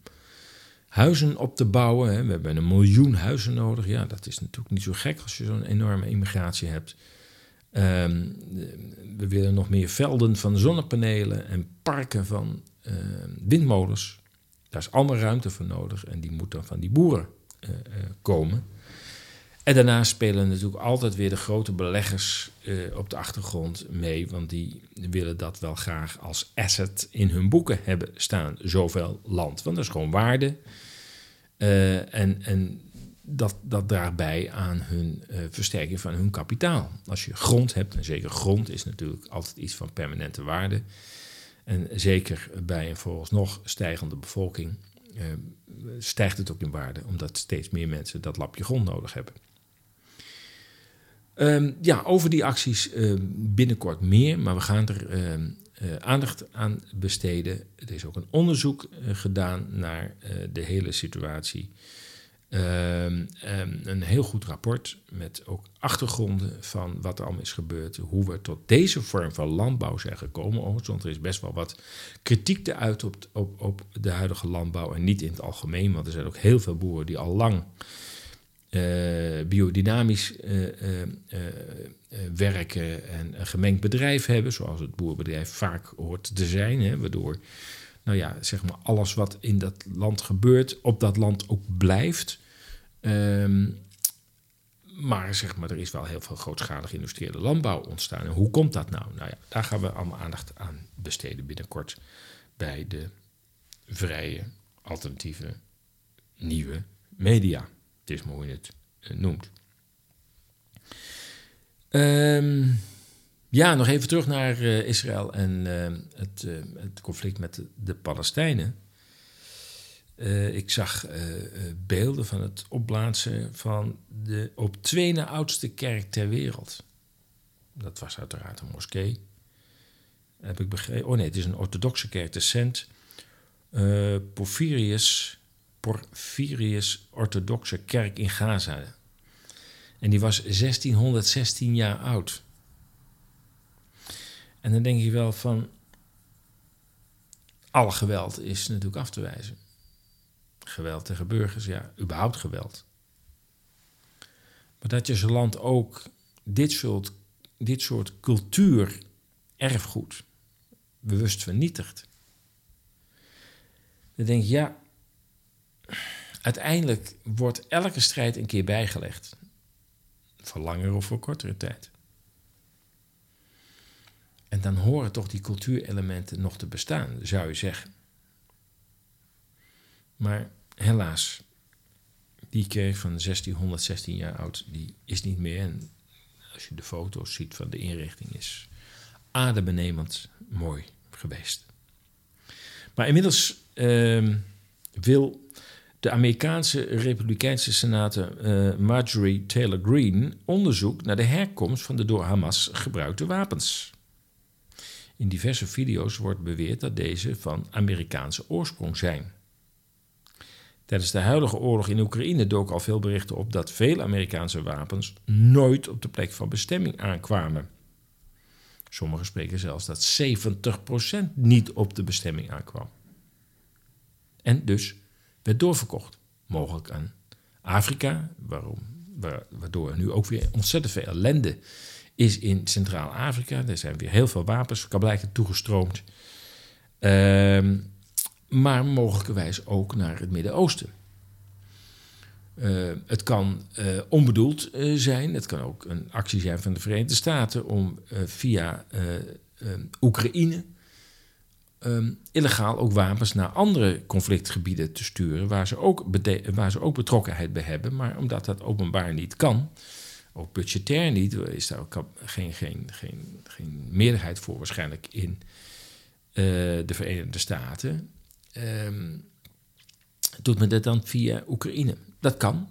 huizen op te bouwen. We hebben een miljoen huizen nodig. Ja, dat is natuurlijk niet zo gek als je zo'n enorme immigratie hebt. Um, we willen nog meer velden van zonnepanelen en parken van uh, windmolens. Daar is allemaal ruimte voor nodig en die moet dan van die boeren uh, uh, komen. En daarnaast spelen natuurlijk altijd weer de grote beleggers uh, op de achtergrond mee, want die willen dat wel graag als asset in hun boeken hebben staan, zoveel land. Want dat is gewoon waarde. Uh, en en dat, dat draagt bij aan hun uh, versterking van hun kapitaal. Als je grond hebt, en zeker grond is natuurlijk altijd iets van permanente waarde. En zeker bij een vooralsnog stijgende bevolking stijgt het ook in waarde, omdat steeds meer mensen dat lapje grond nodig hebben. Um, ja, over die acties uh, binnenkort meer, maar we gaan er uh, uh, aandacht aan besteden. Er is ook een onderzoek gedaan naar de hele situatie. Een heel goed rapport met ook achtergronden van wat er allemaal is gebeurd, hoe we tot deze vorm van landbouw zijn gekomen. Want er is best wel wat kritiek te uit op, op, op de huidige landbouw en niet in het algemeen, want er zijn ook heel veel boeren die al lang biodynamisch uh, uh, werken en een gemengd bedrijf hebben, zoals het boerbedrijf vaak hoort te zijn, hè, waardoor nou ja, zeg maar alles wat in dat land gebeurt, op dat land ook blijft. Um, maar zeg maar, er is wel heel veel grootschalige industriële landbouw ontstaan. En hoe komt dat nou? Nou ja, daar gaan we allemaal aandacht aan besteden binnenkort bij de vrije, alternatieve, nieuwe media is hoe je het uh, noemt. Um, ja, nog even terug naar uh, Israël en uh, het, het, conflict met de, de Palestijnen. ik zag beelden van het opblazen van de op twee na oudste kerk ter wereld. Dat was uiteraard een moskee. Heb ik begrepen. Oh nee, het is een orthodoxe kerk, de Sint Porphyrius Porphyrius orthodoxe kerk in Gaza. En die was 1616 jaar oud. En dan denk je wel van. Alle geweld is natuurlijk af te wijzen. Geweld tegen burgers, ja, überhaupt geweld. Maar dat je zo'n land ook dit soort, dit soort cultuur, erfgoed, bewust vernietigt. Dan denk je, ja, uiteindelijk wordt elke strijd een keer bijgelegd. Voor langere of voor kortere tijd. En dan horen toch die cultuurelementen nog te bestaan, zou je zeggen. Maar helaas, die kerk van 1616 jaar oud, die is niet meer. En als je de foto's ziet van de inrichting, is adembenemend mooi geweest. Maar inmiddels. Uh, wil de Amerikaanse Republikeinse senator uh, Marjorie Taylor Greene onderzoek naar de herkomst van de door Hamas gebruikte wapens. In diverse video's wordt beweerd dat deze van Amerikaanse oorsprong zijn. Tijdens de huidige oorlog in Oekraïne dook al veel berichten op dat veel Amerikaanse wapens nooit op de plek van bestemming aankwamen. Sommigen spreken zelfs dat 70% niet op de bestemming aankwam. En dus werd doorverkocht. Mogelijk aan Afrika, waarom, waardoor er nu ook weer ontzettend veel ellende is in Centraal-Afrika. Er zijn weer heel veel wapens, kan blijken toegestroomd. Uh, maar mogelijkerwijs ook naar het Midden-Oosten. Uh, het kan uh, onbedoeld uh, zijn. Het kan ook een actie zijn van de Verenigde Staten om via Oekraïne um, illegaal ook wapens naar andere conflictgebieden te sturen, waar ze, ook waar ze ook betrokkenheid bij hebben. Maar omdat dat openbaar niet kan, ook budgetair niet, is daar ook geen, geen, geen, geen meerderheid voor waarschijnlijk in de Verenigde Staten. Um, doet men dat dan via Oekraïne? Dat kan.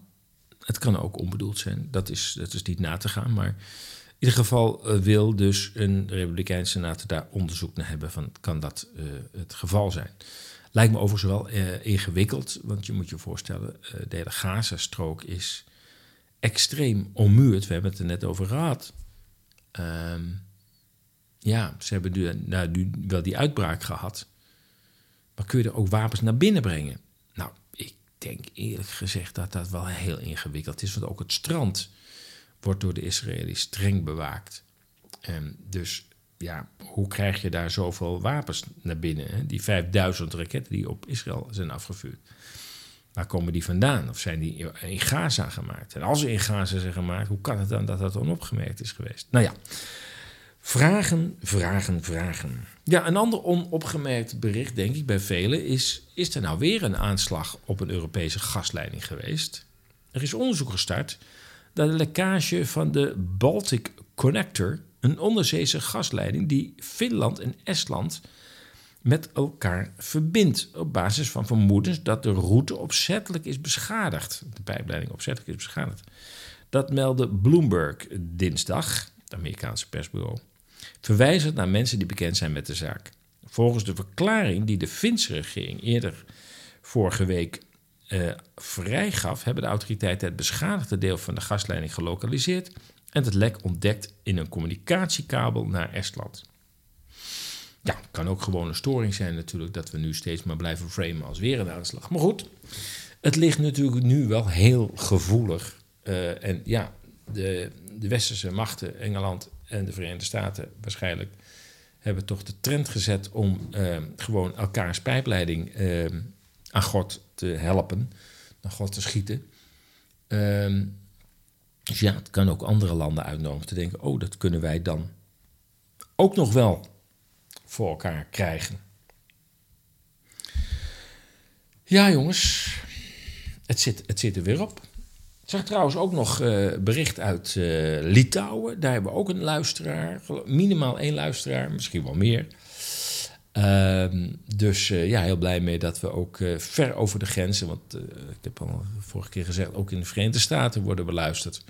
Het kan ook onbedoeld zijn. Dat is, dat is niet na te gaan. Maar ieder geval uh, wil dus een Republikeinse senator daar onderzoek naar hebben van kan dat uh, het geval zijn. Lijkt me overigens wel uh, ingewikkeld, want je moet je voorstellen, de hele Gazastrook is extreem ommuurd. We hebben het er net over gehad. Um, ja, ze hebben nou, nu wel die uitbraak gehad. Maar kun je er ook wapens naar binnen brengen? Nou, ik denk eerlijk gezegd dat dat wel heel ingewikkeld is. Want ook het strand wordt door de Israëli's streng bewaakt. En dus ja, hoe krijg je daar zoveel wapens naar binnen? Hè? Die 5000 raketten die op Israël zijn afgevuurd. Waar komen die vandaan? Of zijn die in Gaza gemaakt? En als ze in Gaza zijn gemaakt, hoe kan het dan dat dat onopgemerkt is geweest? Nou ja, Vragen, vragen, vragen. Ja, een ander onopgemerkt bericht, denk ik, bij velen is: is er nou weer een aanslag op een Europese gasleiding geweest? Er is onderzoek gestart naar de lekkage van de Baltic Connector, een onderzeese gasleiding die Finland en Estland met elkaar verbindt. Op basis van vermoedens dat de route opzettelijk is beschadigd. De pijpleiding opzettelijk is beschadigd. Dat meldde Bloomberg dinsdag, het Amerikaanse persbureau verwijzend naar mensen die bekend zijn met de zaak. Volgens de verklaring die de Finse regering eerder vorige week uh, vrijgaf, hebben de autoriteiten het beschadigde deel van de gasleiding gelokaliseerd en het lek ontdekt in een communicatiekabel naar Estland. Ja, kan ook gewoon een storing zijn natuurlijk, dat we nu steeds maar blijven framen als weer een aanslag. Maar goed, het ligt natuurlijk nu wel heel gevoelig. Uh, en ja, de, de westerse machten, Engeland en de Verenigde Staten waarschijnlijk hebben toch de trend gezet om uh, gewoon elkaars pijpleiding uh, aan God te helpen, naar God te schieten. Uh, dus ja, het kan ook andere landen uitnodigen te denken: oh, dat kunnen wij dan ook nog wel voor elkaar krijgen. Ja, jongens, het zit, het zit er weer op. Ik zag trouwens ook nog uh, bericht uit uh, Litouwen. Daar hebben we ook een luisteraar. Minimaal één luisteraar, misschien wel meer. Uh, dus uh, ja, heel blij mee dat we ook ver over de grenzen... want ik heb al vorige keer gezegd... ook in de Verenigde Staten worden beluisterd.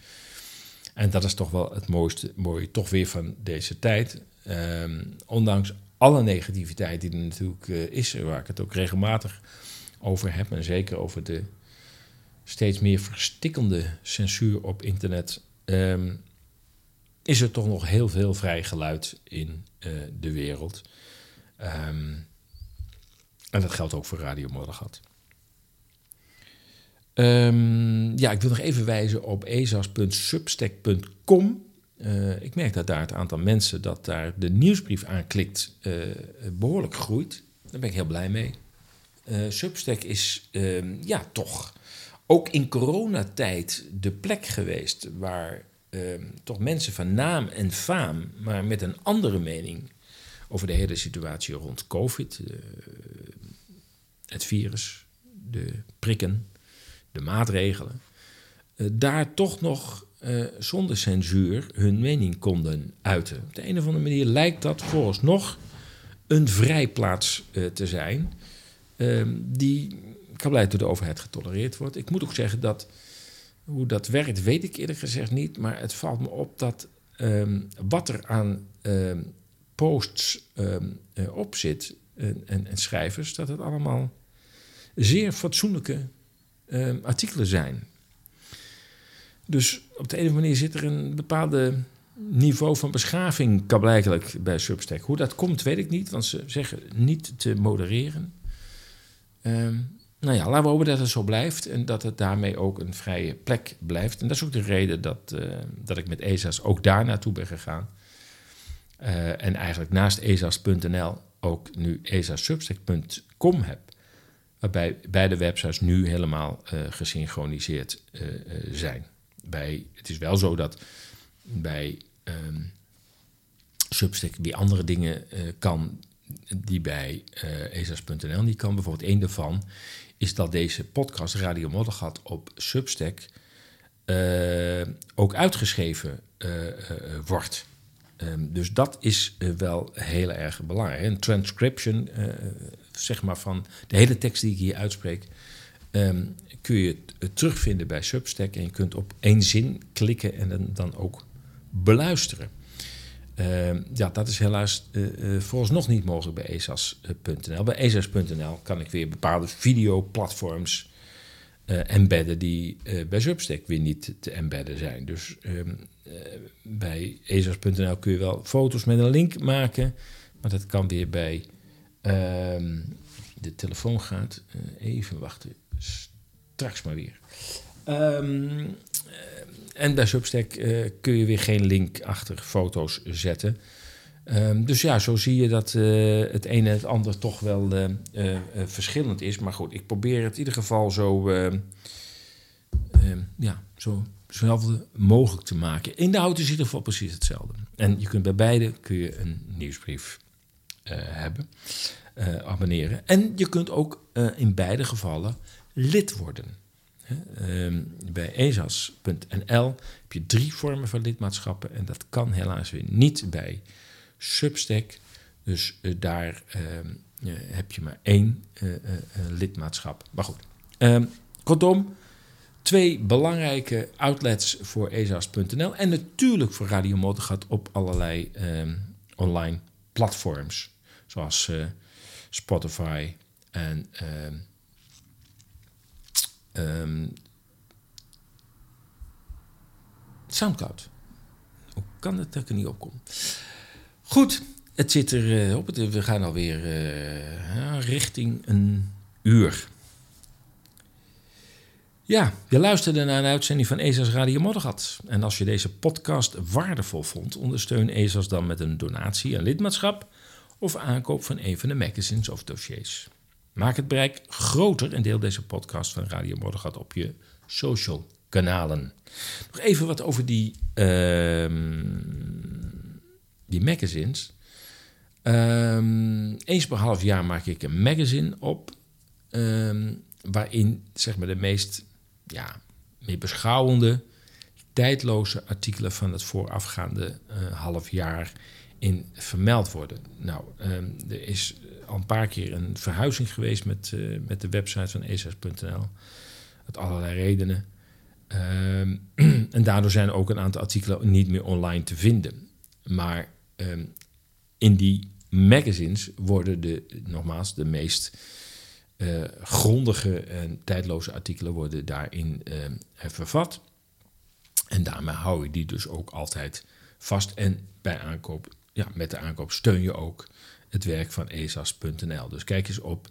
En dat is toch wel het mooiste, mooie toch weer van deze tijd. Ehm, ondanks alle negativiteit die er natuurlijk is... waar ik het ook regelmatig over heb... en zeker over de steeds meer verstikkende censuur op internet, ehm, is er toch nog heel veel vrij geluid in de wereld. Um, en dat geldt ook voor Radio Moddergat. Um, ja, ik wil nog even wijzen op ezas.substack.com. Eh, ik merk dat daar het aantal mensen dat daar de nieuwsbrief aanklikt uh, behoorlijk groeit. Daar ben ik heel blij mee. Substack is ja, toch ook in coronatijd de plek geweest waar ehm, toch mensen van naam en faam, maar met een andere mening over de hele situatie rond COVID, het virus, de prikken, de maatregelen, uh, daar toch nog uh, zonder censuur hun mening konden uiten. Op de een of andere manier lijkt dat vooralsnog een vrijplaats te zijn, ehm, die kabeleid door de overheid getolereerd wordt. Ik moet ook zeggen dat hoe dat werkt, weet ik eerlijk gezegd niet. Maar het valt me op dat ehm, wat er aan ehm, posts um, op zit en, en, schrijvers, dat het allemaal zeer fatsoenlijke artikelen zijn. Dus op de andere manier zit er een bepaalde niveau van beschaving bij Substack. Hoe dat komt, weet ik niet, want ze zeggen niet te modereren. Um, nou ja, laten we hopen dat het zo blijft en dat het daarmee ook een vrije plek blijft. En dat is ook de reden dat, uh, dat ik met ESA's ook daar naartoe ben gegaan. Uh, en eigenlijk naast ESA's.nl ook nu ESASubstack.com heb. Waarbij beide websites nu helemaal uh, gesynchroniseerd zijn. Bij, het is wel zo dat bij um, Substack weer andere dingen kan die bij ESA's.nl niet kan. Bijvoorbeeld één daarvan is dat deze podcast Radio Moddergat op Substack ook uitgeschreven wordt. Um, dus dat is wel heel erg belangrijk. Een transcription, zeg maar van de hele tekst die ik hier uitspreek, um, kun je terugvinden bij Substack. En je kunt op één zin klikken en dan, ook beluisteren. Uh, ja, dat is helaas uh, uh, vooralsnog niet mogelijk bij ESAS.nl. Bij ESAS.nl kan ik weer bepaalde videoplatforms embedden die bij Substack weer niet te embedden zijn. Dus ehm, bij ESAS.nl kun je wel foto's met een link maken, maar dat kan weer bij ehm, de telefoon gaat. even wachten, straks maar weer. Um, en bij Substack kun je weer geen link achter foto's zetten. Um, dus ja, zo zie je dat het ene en het ander toch wel verschillend is. Maar goed, ik probeer het in ieder geval zo, ehm, ehm, ja, zo hetzelfde mogelijk te maken. Inhoud is in ieder geval precies hetzelfde. En je kunt bij beide kun je een nieuwsbrief hebben, abonneren. En je kunt ook in beide gevallen lid worden. Ehm, bij ezas.nl heb je drie vormen van lidmaatschappen en dat kan helaas weer niet bij Substack. Dus daar ehm, heb je maar één lidmaatschap. Maar goed, um, kortom, twee belangrijke outlets voor ezas.nl en natuurlijk voor Radio Motorgat op allerlei online platforms, zoals Spotify en Um, Soundcloud. Hoe kan het dat ik er niet op kom? Goed, het zit er uh, op. We gaan alweer uh, richting een uur. Ja, je luisterde naar een uitzending van ESA's Radio Moddergat. En als je deze podcast waardevol vond, ondersteun ESA's dan met een donatie, een lidmaatschap of aankoop van een van de magazines of dossiers. Maak het bereik groter en deel deze podcast van Radio Moddergat op je social kanalen. Nog even wat over die, uh, die magazines. Um, eens per half jaar maak ik een magazine op. Um, waarin zeg maar, de meest ja, meer beschouwende, tijdloze artikelen van het voorafgaande uh, half jaar in vermeld worden. Nou, um, er is al een paar keer een verhuizing geweest met, uh, met de website van ESS.nl. Uit allerlei redenen. Um, en daardoor zijn ook een aantal artikelen niet meer online te vinden. Maar um, in die magazines worden de, nogmaals, de meest uh, grondige en tijdloze artikelen worden daarin uh, vervat. En daarmee hou je die dus ook altijd vast. En bij aankoop, ja, met de aankoop steun je ook het werk van ESAS.nl. Dus kijk eens op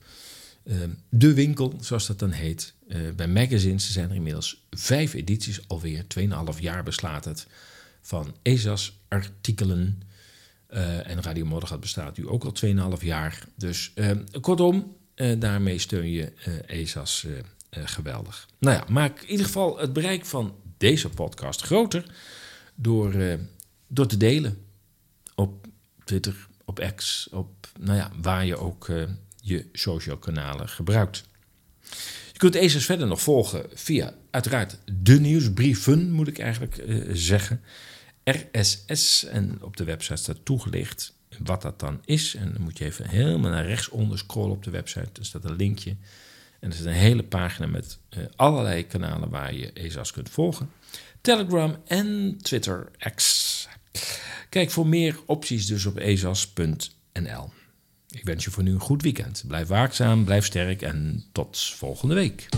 uh, de winkel, zoals dat dan heet. Uh, bij magazines zijn er inmiddels vijf edities alweer. 2,5 jaar beslaat het van ESAS-artikelen. En Radio Moddergat bestaat nu ook al 2,5 jaar. Dus ehm, kortom, eh, daarmee steun je ESAS geweldig. Nou ja, maak in ieder geval het bereik van deze podcast groter door, door te delen op Twitter, op X, op nou ja, waar je ook je social kanalen gebruikt. Je kunt ESAS verder nog volgen via uiteraard de nieuwsbrieven, moet ik eigenlijk zeggen. RSS en op de website staat toegelicht wat dat dan is. En dan moet je even helemaal naar rechts onder scrollen op de website. Er staat een linkje. En er is een hele pagina met uh, allerlei kanalen waar je ESA's kunt volgen. Telegram en Twitter X. Kijk voor meer opties dus op ezas.nl. Ik wens je voor nu een goed weekend. Blijf waakzaam, blijf sterk en tot volgende week.